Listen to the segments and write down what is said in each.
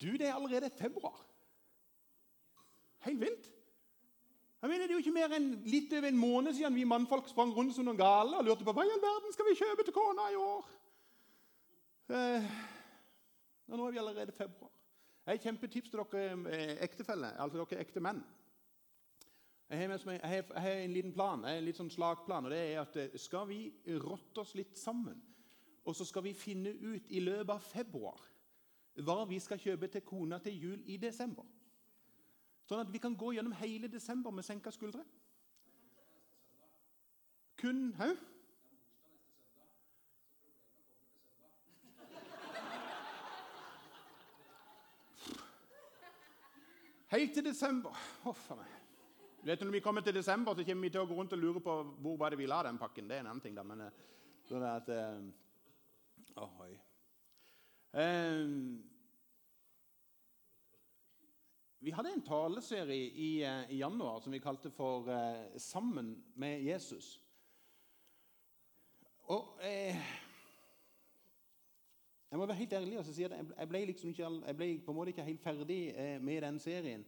Du, det er allerede februar. Helt vilt. Jeg mener, Det er jo ikke mer enn litt over en måned siden vi mannfolk sprang rundt som noen gale og lurte på hva i all verden skal vi kjøpe til kona i år. Eh, nå er vi allerede februar. Jeg har kjempetips til dere eh, ektefeller, altså dere ekte menn. Jeg har, jeg, har, jeg har, en liten plan, en litt sånn slagplan. og det er at eh, Skal vi rotte oss litt sammen, og så skal vi finne ut i løpet av februar hva vi skal kjøpe til kona til jul i desember. Sånn at vi kan gå gjennom hele desember med senka skuldre. Kun Hau? Helt til desember. Huff a meg. Vet Når vi kommer til desember, så kommer vi til å gå rundt og lure på hvor var det vi la den pakken. Det er en annen ting, da. Men det er at uh, oh, vi hadde en taleserie i, uh, i, januar som vi kalte for 'Sammen med Jesus'. Og jeg må være helt ærlig og si at jeg ble, liksom ikke, jeg ble på en måte ikke helt ferdig med den serien.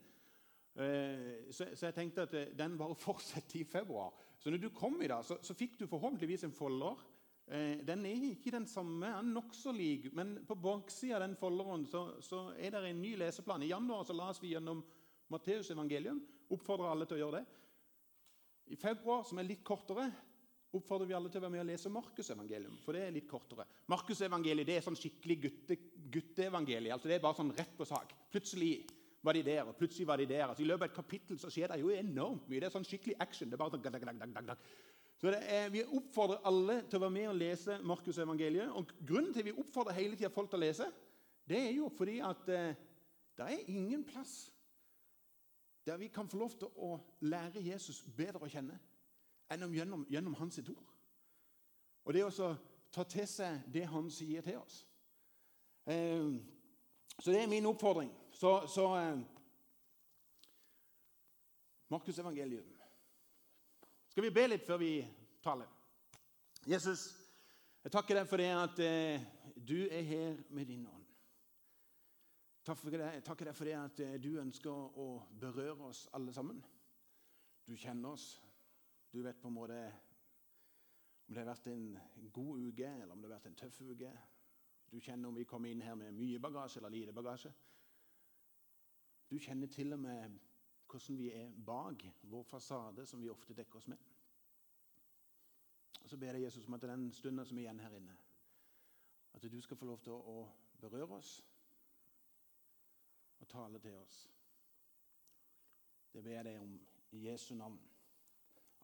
Eh, så, jeg tenkte at eh, den bare fortsetter i februar. Så når du kom i dag, så fikk du forhåpentligvis en folder. Eh, den er ikke den samme, den er nokså lik, men på baksida av den folderen så, så, er det en ny leseplan. I januar så las vi gjennom Matteus evangelium. Oppfordrer alle til å gjøre det. I februar, som er litt kortere, oppfordrer vi alle til å være med og lese Markus evangelium. For det er litt kortere. Markus-evangelium, det er sånn skikkelig gutte, gutteevangeliet. Altså det er bare sånn rett på sak. Plutselig var de der, og plutselig var de der. Altså, I løpet av et kapittel så skjer det jo enormt mye. Det er sånn skikkelig action. det er bare sånn Så er, Vi oppfordrer alle til å være med og lese Markus evangeliet. Og Grunnen til at vi oppfordrer hele tida folk til å lese, det er jo fordi at eh, det er ingen plass der vi kan få lov til å lære Jesus bedre å kjenne enn gjennom, gjennom hans ord. Og det å ta til seg det han sier til oss. Eh, så det er min oppfordring. Så, så eh, Markus evangelium. Skal vi be litt før vi taler? Jesus, jeg takker deg for det at eh, du er her med din ånd. Jeg takker deg for det at eh, du ønsker å berøre oss alle sammen. Du kjenner oss. Du vet på en måte om det har vært en god uke eller om det har vært en tøff uke. Du kjenner om vi kommer inn her med mye bagasje eller lite bagasje. Du kjenner til og med hvordan vi er bak vår fasade, som vi ofte dekker oss med. Og Så ber jeg Jesus om at den stunden som er igjen her inne, at du skal få lov til å berøre oss og tale til oss. Det ber jeg deg om i Jesu navn.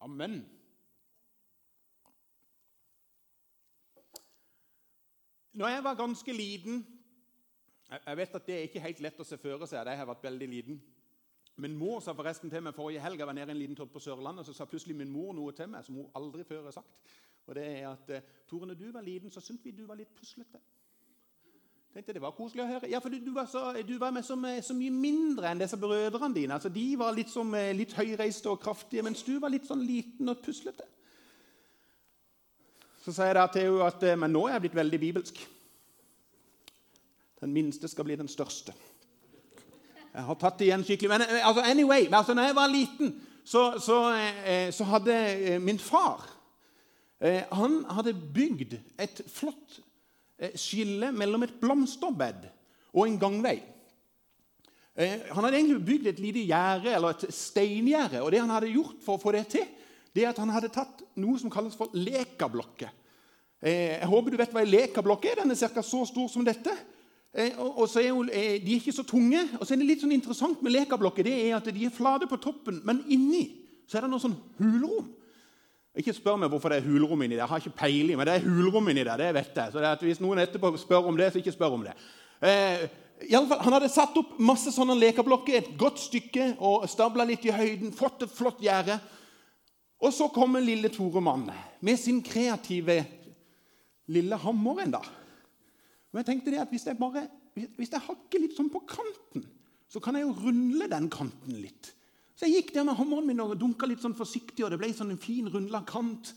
Amen. Når jeg var ganske liten Jeg vet at det er ikke helt lett å se føre seg at jeg har vært veldig liten. Min mor sa forresten til meg forrige helg jeg var nede en liten tur på Sørlandet, så sa plutselig min mor noe til meg som hun aldri før har sagt. Og det er at eh, Tore, når du var liten, så syntes vi du var litt puslete. Tenkte Det var koselig å høre. Ja, for Du, var, så, du var med så, så mye mindre enn disse brødrene dine. Altså, De var litt, som, eh, litt høyreiste og kraftige, mens du var litt sånn liten og puslete. Så sier jeg da til henne at eh, men nå er jeg blitt veldig bibelsk. Den minste skal bli den største. Jeg har tatt det igjen skikkelig. Men eh, altså, anyway, altså, når jeg var liten, så, så, eh, så hadde eh, min far eh, Han hadde bygd et flott eh, skille mellom et blomsterbed og en gangvei. Eh, han hadde egentlig bygd et lite gjerde, eller et steingjerde. Og det han hadde gjort for å få det til, det er at han hadde tatt noe som kalles for lekablokker. Jeg håper du vet hva en lekablokke er. Den er ca. så stor som dette. Eh, og så er eh, De er ikke så tunge. Og så er det litt sånn interessant med lekablokker det er at de er flate på toppen, men inni så er det noe sånn hulrom. Ikke spør meg hvorfor det er hulrom inni der. Jeg har ikke peiling, men det er hulrom inni der. det vet jeg. Så det Hvis noen etterpå spør om det, så ikke spør om det. Eh, i alle fall, Han hadde satt opp masse sånne lekablokker, et godt stykke, og stabla litt i høyden. Fått et flott gjerde. Og så kommer lille Tore Mann med sin kreative lille hammer enda. Og jeg tenkte det at Hvis jeg bare, hvis jeg hakker litt sånn på kanten, så kan jeg jo rulle den kanten litt. Så jeg gikk der med hammeren min og dunka litt sånn forsiktig, og det ble sånn en fin, rundla kant.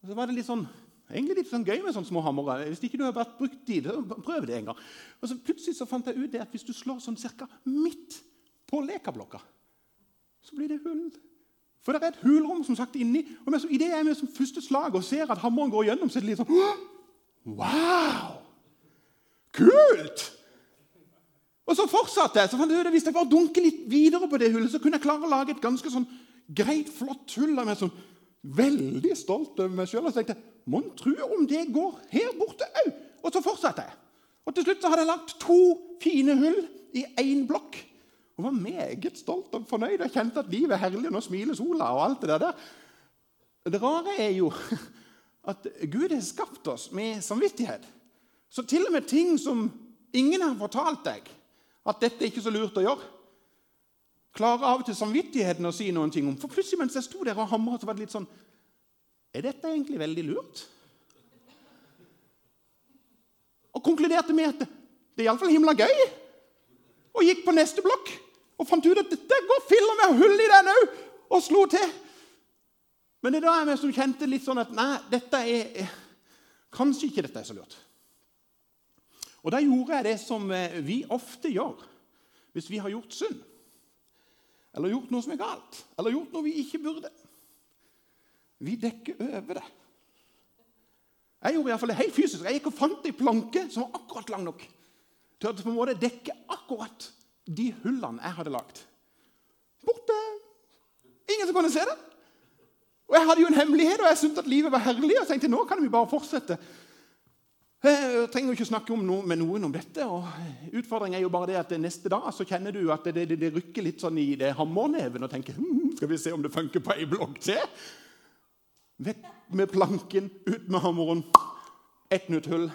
Og så var det litt sånn Egentlig litt sånn gøy med sånne små hammere. Hvis ikke du har vært brukt i det, prøv det en gang. Og så Plutselig så fant jeg ut det at hvis du slår sånn cirka midt på lekablokka, så blir det hull. For det er et hulrom som sagt inni. Og idet jeg er med som første slag og ser at hammeren går gjennom, så er det litt sånn Wow! Kult! Og så fortsatte jeg. så fant jeg ut Hvis jeg bare dunker litt videre på det hullet, så kunne jeg klare å lage et ganske sånn greit, flott hull. av meg sånn veldig stolt over meg sjøl. Og så tenkte jeg Mon tru om det går her borte òg? Og så fortsatte jeg. Og til slutt så hadde jeg lagt to fine hull i én blokk. Og var meget stolt og fornøyd og kjente at livet er herlig. Nå smiler sola og alt det der. Det rare er jo at Gud har skapt oss med samvittighet. Så til og med ting som ingen har fortalt deg at dette er ikke så lurt å gjøre, klarer av og til samvittigheten å si noen ting om. For plutselig mens jeg sto der og hamra, så var det litt sånn Er dette egentlig veldig lurt? Og konkluderte med at det er iallfall himla gøy. Og gikk på neste blokk og fant ut at dette går filler med hull i den òg, og slo til. Men det er da jeg som kjente litt sånn at nei, dette er Kanskje ikke dette er så lurt. Og da gjorde jeg det som eh, vi ofte gjør hvis vi har gjort synd. Eller gjort noe som er galt. Eller gjort noe vi ikke burde. Vi dekker over det. Jeg gjorde i hvert fall det helt fysisk. Jeg gikk og fant ei planke som var akkurat lang nok til å på en måte dekke akkurat de hullene jeg hadde lagd. Borte! Ingen som kunne se det. Og Jeg hadde jo en hemmelighet, og jeg syntes at livet var herlig. Og tenkte nå kan vi bare fortsette. Jeg trenger jo ikke snakke noe, med noen om dette. og Utfordringen er jo bare det at neste dag så kjenner du at det, det, det rykker litt sånn i det hammerneven og tenker hm, skal vi se om det funker på ei blokk til. Vekk med planken, ut med hammeren. Ett nytt hull.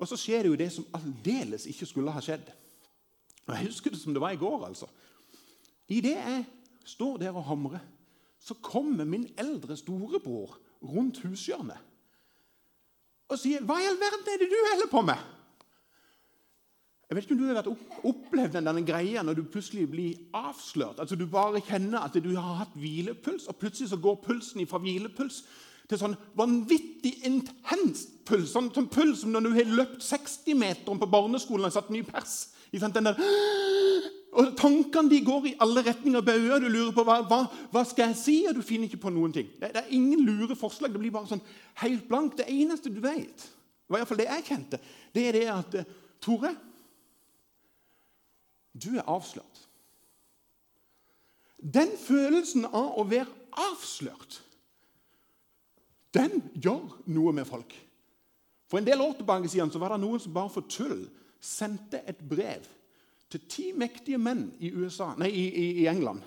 Og så skjer det jo det som aldeles ikke skulle ha skjedd. Og Jeg husker det som det var i går. altså. Idet jeg står der og hamrer, så kommer min eldre storebror rundt hushjørnet og sier 'Hva i all verden er det du holder på med?' Jeg vet ikke om du har opplevd den greia når du plutselig blir avslørt. Altså Du bare kjenner at du har hatt hvilepuls, og plutselig så går pulsen fra hvilepuls til sånn vanvittig intens puls. Sånn, sånn puls som når du har løpt 60 meter på barneskolen og satt ny pers. Den der og Tankene de går i alle retninger. Bauer, du lurer på hva, hva, hva, skal jeg si, og du finner ikke på noen ting. Det, det, er ingen lure forslag. Det blir bare sånn helt blankt. Det eneste du vet, var iallfall det jeg kjente, det er det at eh, Tore, du er avslørt. Den følelsen av å være avslørt, den gjør noe med folk. For en del år tilbake siden så var det noen som bare for tull sendte et brev til ti mektige menn i, USA, nei, i, i, i England.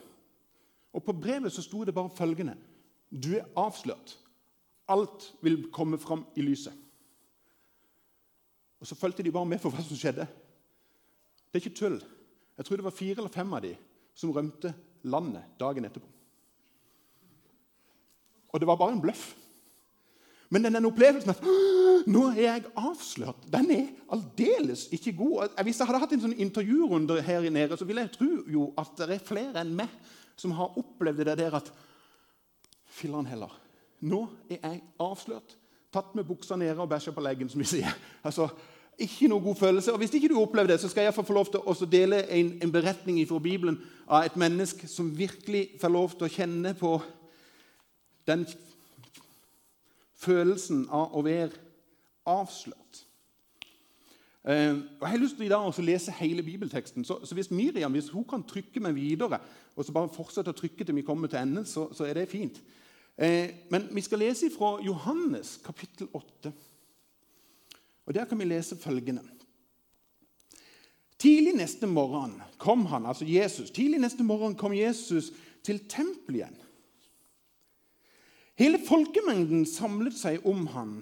Og På brevet så sto det bare følgende Du er avslørt. Alt vil komme fram i lyset. Og Så fulgte de bare med for hva som skjedde. Det er ikke tull. Jeg tror det var fire eller fem av de som rømte landet dagen etterpå. Og det var bare en bløff. Men den opplevelsen at nå er jeg avslørt, den er aldeles ikke god. Hvis jeg hadde hatt en sånn intervjurunde her nede, så ville jeg tro jo at det er flere enn meg som har opplevd det der at Filler'n heller. Nå er jeg avslørt. Tatt med buksa nede og bæsja på leggen, som vi sier. Altså, ikke noe god følelse. Og Hvis ikke du opplever det, så skal jeg få lov til å dele en, en beretning fra Bibelen av et menneske som virkelig får lov til å kjenne på den følelsen av å være avslørt. Eh, og Jeg har lyst til å lese hele bibelteksten. Så, Hvis Miriam hvis hun kan trykke meg videre, og så bare fortsette å trykke til vi kommer til enden, så, så er det fint. Eh, men vi skal lese fra Johannes kapittel 8. Og Der kan vi lese følgende. Tidlig neste morgen kom han, altså Jesus, tidlig neste morgen kom Jesus til tempelet igjen. Hele folkemengden samlet seg om han,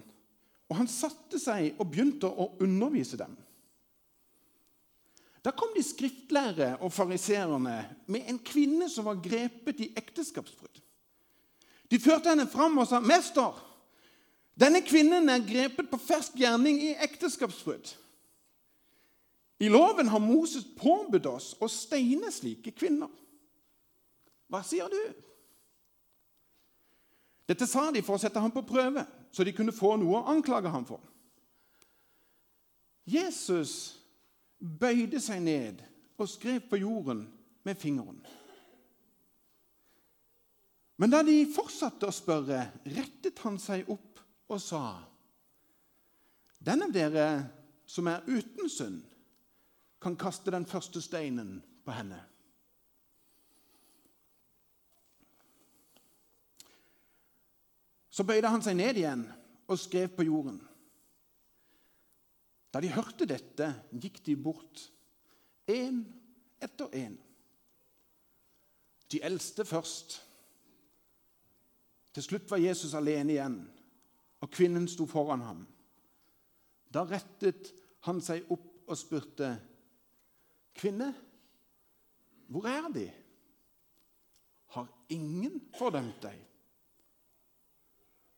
og han satte seg og begynte å undervise dem. Da kom de skriftlærere og fariserene med en kvinne som var grepet i ekteskapsbrudd. De førte henne fram og sa, 'Mester, denne kvinnen er grepet på fersk gjerning i ekteskapsbrudd.' I loven har Moses påbudt oss å steine slike kvinner. Hva sier du? Dette sa de for å sette ham på prøve, så de kunne få noe å anklage ham for. Jesus bøyde seg ned og skrev på jorden med fingeren. Men da de fortsatte å spørre, rettet han seg opp og sa:" Den av dere som er uten synd, kan kaste den første steinen på henne. Så bøyde han seg ned igjen og skrev på jorden. Da de hørte dette, gikk de bort, én etter én. De eldste først. Til slutt var Jesus alene igjen, og kvinnen sto foran ham. Da rettet han seg opp og spurte, 'Kvinne, hvor er De?' 'Har ingen fordømt deg?'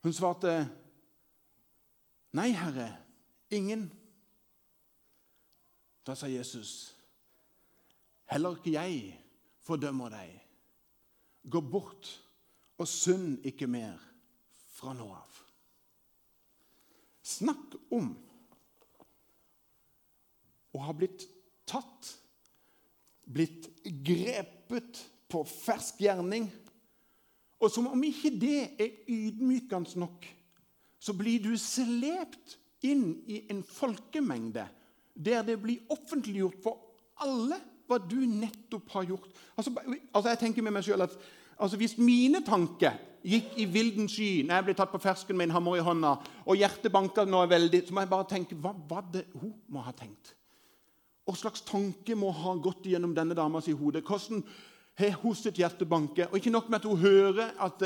Hun svarte, 'Nei, Herre, ingen.' Da sa Jesus, 'Heller ikke jeg fordømmer deg. Gå bort og synd ikke mer fra nå av.' Snakk om å ha blitt tatt, blitt grepet på fersk gjerning. Og som om ikke det er ydmykende nok, så blir du slept inn i en folkemengde der det blir offentliggjort for alle hva du nettopp har gjort. Altså, altså jeg tenker med meg selv at altså Hvis mine tanker gikk i vilden sky når jeg ble tatt på fersken med en hammer i hånda, og hjertet banka nå veldig, så må jeg bare tenke hva var det hun må ha tenkt? Hva slags tanke må ha gått gjennom denne damas hode? Hvordan har hos sitt hjerte banke? Og ikke nok med at hun hører at,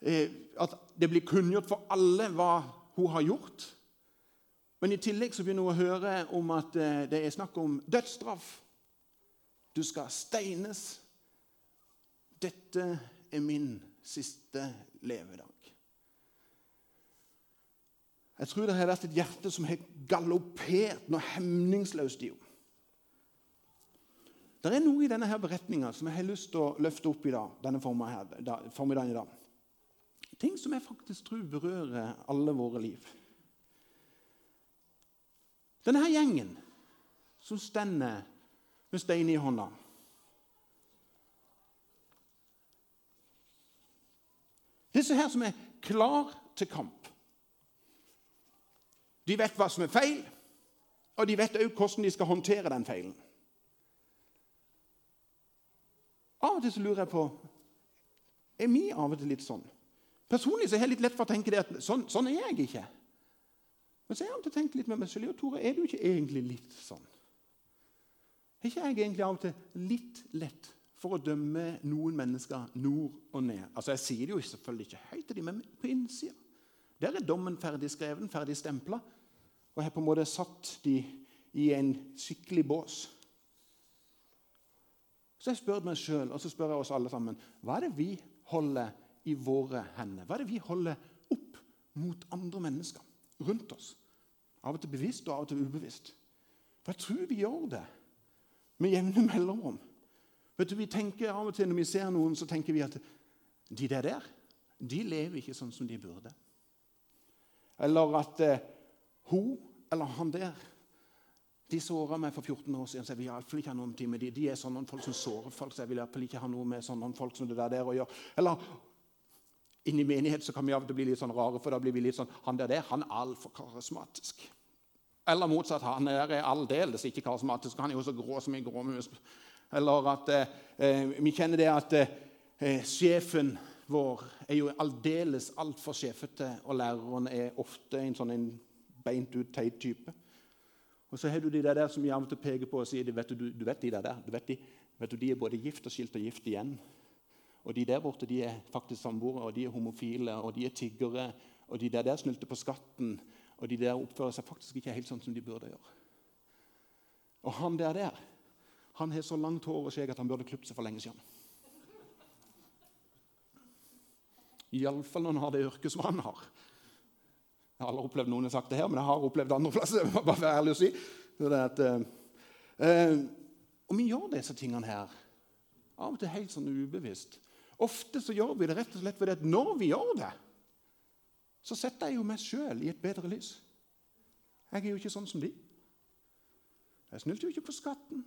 eh, at det blir kunngjort for alle hva hun har gjort. Men i tillegg så begynner hun å høre om at eh, det er snakk om dødsstraff. Du skal steines. Dette er min siste levedag. Jeg tror det har vært et hjerte som har galoppert noe hemningsløst i henne. Det er noe i denne her beretninga som jeg har lyst til å løfte opp i dag, denne formiddagen i dag. Ting som jeg faktisk tror berører alle våre liv. Denne her gjengen som stender med stein i hånda Disse her som er klar til kamp. De vet hva som er feil, og de vet òg hvordan de skal håndtere den feilen. Av og til så lurer jeg på Er vi av og til litt sånn? Personlig så er jeg litt lett for å tenke det at sånn, sånn er jeg ikke. Men så har jeg av og til tenkt litt med meg selv Tore, er du ikke egentlig litt sånn? Er ikke jeg egentlig av og til litt lett for å dømme noen mennesker nord og ned? Altså Jeg sier det jo selvfølgelig ikke høyt til dem, men på innsida. Der er dommen ferdig skreven, ferdig stempla. Og jeg har på en måte satt dem i en skikkelig bås. Så jeg spør meg sjøl, og så spør jeg oss alle sammen, hva er det vi holder i våre hender? Hva er det vi holder opp mot andre mennesker rundt oss? Av og til bevisst og av og til ubevisst. For jeg tror vi gjør det med jevne mellomrom. Vet du, vi tenker av og til Når vi ser noen, så tenker vi at de der, der de lever ikke sånn som de burde. Eller at eh, hun eller han der de såra meg for 14 år siden, så jeg vil iallfall ikke ha noe med de. De er sånne folk som sårer folk, så jeg vil ikke ha noe med sånne folk som det der, der å gjøre. Eller inni menighet så kan vi av og til bli litt sånn rare, for da blir vi litt sånn Han der, der han er altfor karismatisk. Eller motsatt. Han der er aldeles ikke karismatisk. Han er jo så grå som en gråmus. Eller at eh, eh, vi kjenner det at eh, sjefen vår er jo aldeles altfor sjefete, og læreren er ofte en sånn en beint ut, teit type. Og så har du de der som jevnt peker på og sier vet du, du, vet de der, du vet de, vet du, de er både gift og skilt og gift igjen. Og de der borte de er faktisk samboere, og de er homofile, og de er tiggere. Og de der, der snylter på skatten, og de der oppfører seg faktisk ikke helt sånn som de burde gjøre. Og han der der, han har så langt hår og skjegg at han burde klippet seg for lenge siden. Iallfall når han har det yrket som han har. Jeg har aldri opplevd noen har sagt det her, men jeg har opplevd det andre plasser. bare være ærlig å si. At, eh, og vi gjør disse tingene her av og til helt sånn ubevisst. Ofte så gjør vi det rett og slett fordi at når vi gjør det, så setter jeg jo meg sjøl i et bedre lys. Jeg er jo ikke sånn som de. Jeg snylte jo ikke på skatten.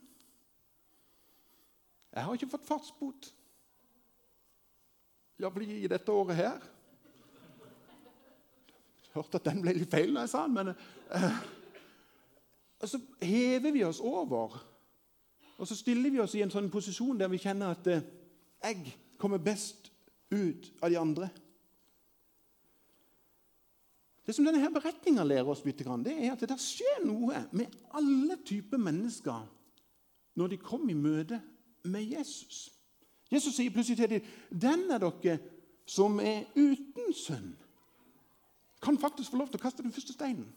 Jeg har ikke fått fartsbot. Iallfall i dette året her. Hørte at den ble litt feil når jeg sa den, men eh, Og så hever vi oss over. Og så stiller vi oss i en sånn posisjon der vi kjenner at eh, jeg kommer best ut av de andre. Det som denne beretninga lærer oss, det er at det skjer noe med alle typer mennesker når de kommer i møte med Jesus. Jesus sier plutselig til dem den er dere som er uten synd, kan faktisk få lov til å kaste den første steinen.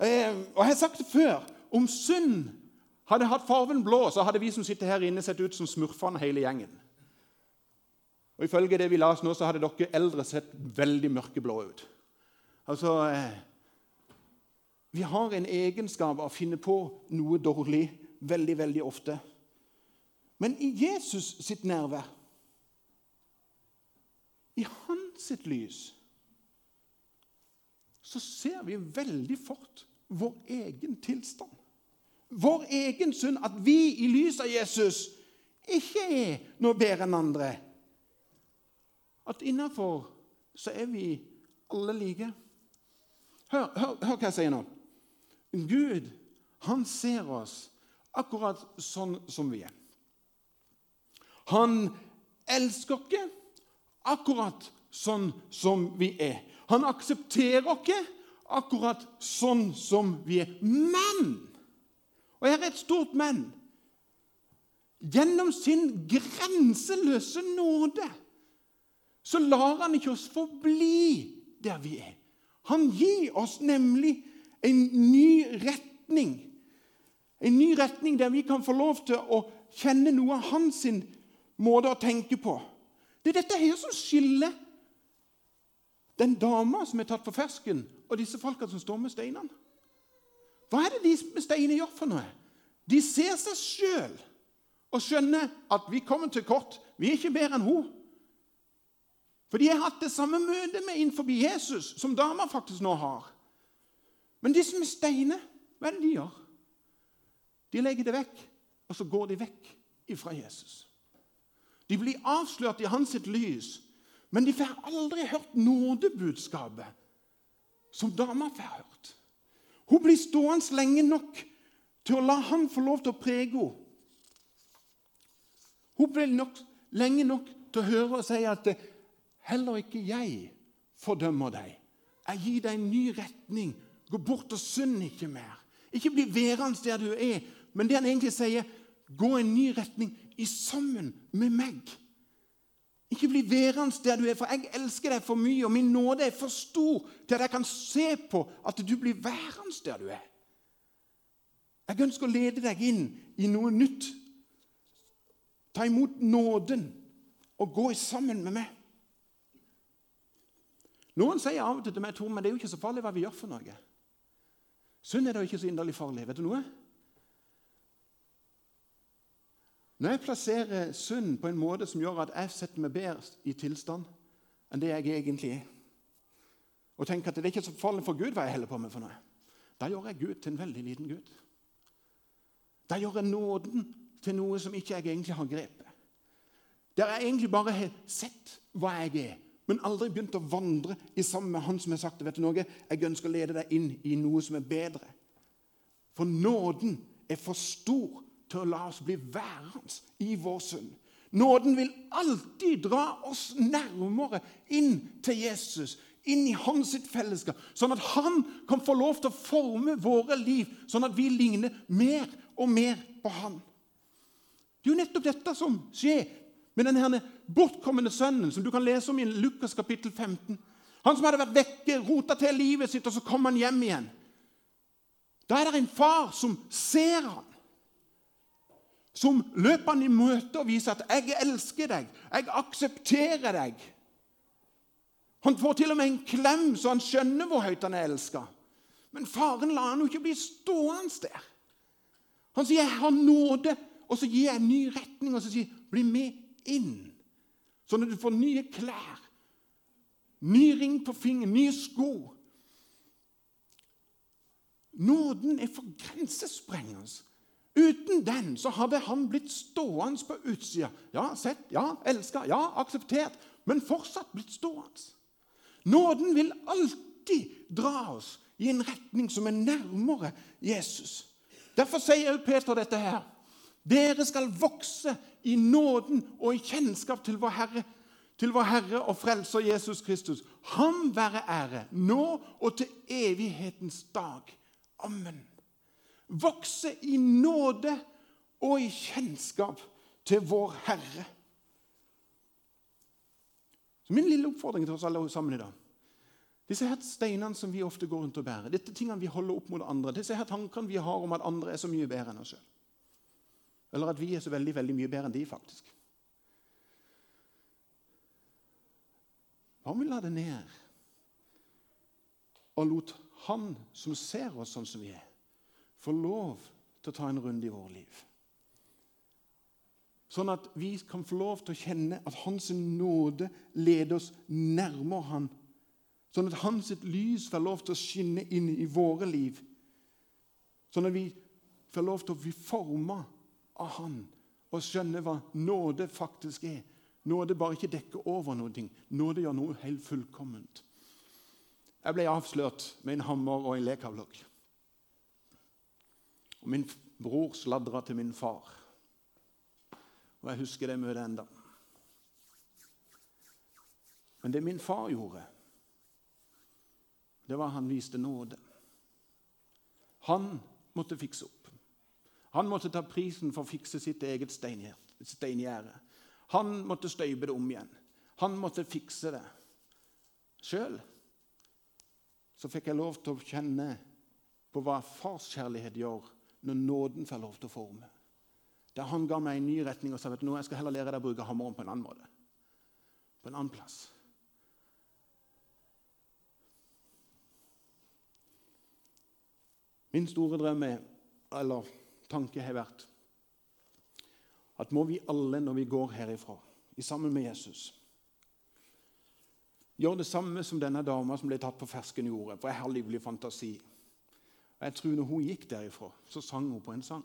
Eh, og Jeg har sagt det før. Om synd hadde hatt farven blå, så hadde vi som sitter her inne, sett ut som smurfene hele gjengen. Og Ifølge det vi las nå, så hadde dere eldre sett veldig mørkeblå ut. Altså eh, Vi har en egenskap av å finne på noe dårlig veldig, veldig ofte. Men i Jesus sitt nærvær, i hans sitt lys, så ser vi veldig fort vår egen tilstand. Vår egen synd. At vi i lys av Jesus ikke er noe bedre enn andre at innafor så er vi alle like. Hør, hør, hør, hva jeg sier nå. Gud, han ser oss akkurat sånn som vi er. Han elsker oss akkurat sånn som vi er. Han aksepterer oss akkurat sånn som vi er. Men Og her er et stort men. Gjennom sin grenseløse nåde så lar han ikke oss forbli der vi er. Han gir oss nemlig en ny retning. En ny retning der vi kan få lov til å kjenne noe av hans måte å tenke på. Det er dette her som skiller den dama som er tatt på fersken, og disse folka som står med steinene. Hva er det de med steinene gjør for noe? De ser seg sjøl og skjønner at vi kommer til kort. Vi er ikke bedre enn hun. For de har hatt det samme møtet med innenfor Jesus som dama faktisk nå har. Men de som er steiner, hva er det de gjør? De legger det vekk, og så går de vekk ifra Jesus. De blir avslørt i hans lys, men de får aldri hørt nådebudskapet som dama får hørt. Hun blir stående lenge nok til å la han få lov til å prege henne. Hun blir nok, lenge nok til å høre og si at Heller ikke jeg fordømmer deg. Jeg gir deg en ny retning. Gå bort og synd ikke mer. Ikke bli værende der du er. Men det han egentlig sier, gå en ny retning i sammen med meg. Ikke bli værende der du er, for jeg elsker deg for mye, og min nåde er for stor til at jeg kan se på at du blir værende der du er. Jeg ønsker å lede deg inn i noe nytt. Ta imot nåden og gå sammen med meg. Noen sier av og til til meg Tor, men det er jo ikke så farlig hva vi gjør for noe. Synd er da ikke så inderlig farlig. Vet du noe? Når jeg plasserer synd på en måte som gjør at jeg setter meg bedre i tilstand enn det jeg egentlig er, og tenker at det er ikke så farlig for Gud hva jeg holder på med for noe, da gjør jeg Gud til en veldig liten Gud. Da gjør jeg nåden til noe som ikke jeg egentlig har grepet. Der jeg egentlig bare har sett hva jeg er, men aldri begynt å vandre i sammen med Han som har sagt vet du noe, jeg ønsker å lede deg inn i noe som er bedre. For nåden er for stor til å la oss bli værende i vår synd. Nåden vil alltid dra oss nærmere inn til Jesus, inn i hans sitt fellesskap, sånn at han kan få lov til å forme våre liv, sånn at vi ligner mer og mer på han. Det er jo nettopp dette som skjer med denne bortkomne sønnen som du kan lese om i Lukas kapittel 15. Han som hadde vært vekke, rota til livet sitt, og så kom han hjem igjen. Da er det en far som ser han, som løper han i møte og viser at 'jeg elsker deg', 'jeg aksepterer deg'. Han får til og med en klem, så han skjønner hvor høyt han er elska. Men faren lar han jo ikke bli stående der. Han sier 'jeg har nåde', og så gir jeg en ny retning og så sier 'bli med inn'. Sånn at du får nye klær. Ny ring på fingeren, nye sko. Nåden er for grensesprengende. Uten den så hadde han blitt stående på utsida. Ja, sett, ja, elska, ja, akseptert, men fortsatt blitt stående. Nåden vil alltid dra oss i en retning som er nærmere Jesus. Derfor sier Peter dette her. Dere skal vokse i nåden og i kjennskap til vår Herre, til vår Herre og Frelser Jesus Kristus. Ham være ære, nå og til evighetens dag. Amen. Vokse i nåde og i kjennskap til vår Herre. Så Min lille oppfordring til oss alle sammen i dag disse her steinene som vi ofte går rundt og bærer, dette tingene vi holder opp mot andre, disse her tankene vi har om at andre er så mye bedre enn oss sjøl. Eller at vi er så veldig, veldig mye bedre enn de, faktisk. Hva om vi la det ned og lot Han som ser oss sånn som vi er, få lov til å ta en runde i vårt liv? Sånn at vi kan få lov til å kjenne at Hans nåde leder oss nærmere Han Sånn at hans lys får lov til å skinne inn i våre liv. Sånn at vi får lov til å bli forma av han og skjønne hva nåde faktisk er. Nåde bare ikke dekker over noe. Nåde gjør noe helt fullkomment. Jeg ble avslørt med en hammer og en lekavlokk. Og Min bror sladra til min far. Og Jeg husker det møtet enda. Men det min far gjorde det var han viste nåde. Han måtte fikse opp. Han måtte ta prisen for å fikse sitt eget steingjerde. Han måtte støype det om igjen. Han måtte fikse det. Sjøl så fikk jeg lov til å kjenne på hva farskjærlighet gjør når nåden får lov til å forme. Der han ga meg en ny retning og sa at nå jeg skal heller lære deg å bruke hammeren på en annen måte. På en annen plass. Min store drøm er, eller tanke har vært at må vi alle, når vi går herifra, i sammen med Jesus Gjøre det samme som denne dama som ble tatt på fersken i jordet, For jeg har livlig fantasi. Og jeg tror når hun gikk derifra, så sang hun på en sang.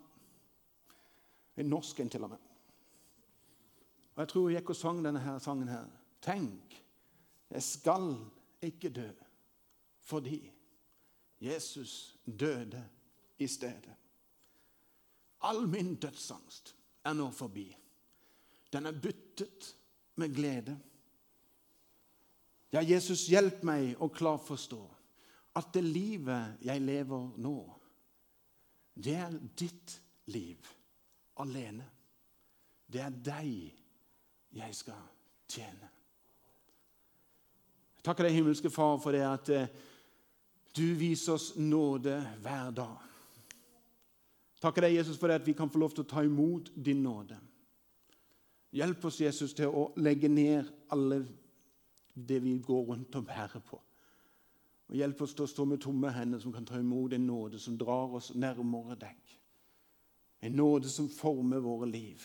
En norsk en, til og med. Og jeg tror hun gikk og sang denne her sangen her. Tenk, jeg skal ikke dø fordi Jesus døde i stedet. All min dødsangst er nå forbi. Den er byttet med glede. Ja, Jesus, hjelp meg å klart forstå at det livet jeg lever nå, det er ditt liv alene. Det er deg jeg skal tjene. Jeg takker deg, himmelske Far, for det at eh, du viser oss nåde hver dag. Takker deg, Jesus, for det at vi kan få lov til å ta imot din nåde. Hjelp oss, Jesus, til å legge ned alle det vi går rundt og bærer på. Og Hjelp oss til å stå med tomme hender som kan ta imot en nåde som drar oss nærmere deg. En nåde som former våre liv.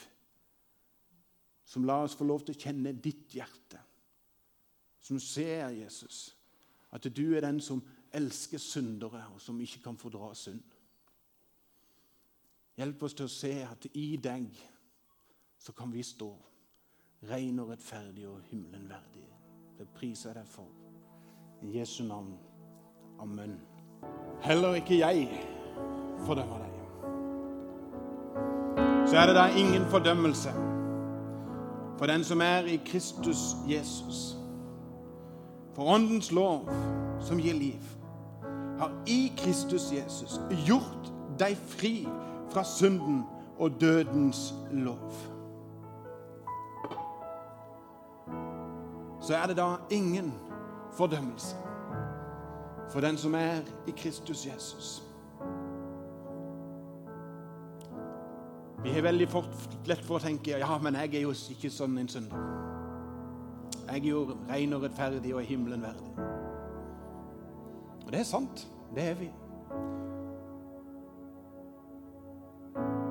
Som lar oss få lov til å kjenne ditt hjerte. Som ser, Jesus, at du er den som elsker syndere, og som ikke kan fordra synd. Hjelp oss til å se at i deg så kan vi stå ren og rettferdig og himmelen verdig. Det priser jeg deg for. I Jesu navn. Amen. Heller ikke jeg fordømmer deg. Så er det da ingen fordømmelse for den som er i Kristus Jesus. For Åndens lov som gir liv har i Kristus Jesus gjort deg fri fra synden og dødens lov. Så er det da ingen fordømmelse for den som er i Kristus Jesus. Vi har veldig lett for å tenke ja, men jeg er jo ikke sånn en synder. Jeg er jo ren og rettferdig og himmelen verdig. Og det er sant. Det er vi.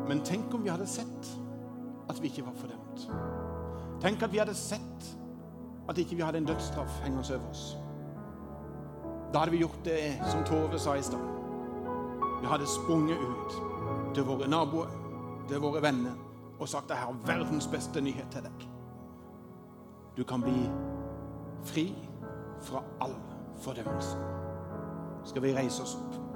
Men tenk om vi hadde sett at vi ikke var fordømt. Tenk at vi hadde sett at ikke vi hadde en dødsstraff hengende over oss. Da hadde vi gjort det som Tove sa i stad. Vi hadde sprunget ut til våre naboer, til våre venner, og sagt at jeg har verdens beste nyhet til deg. Du kan bli fri fra all fordømmelse. Skal vi reise oss opp?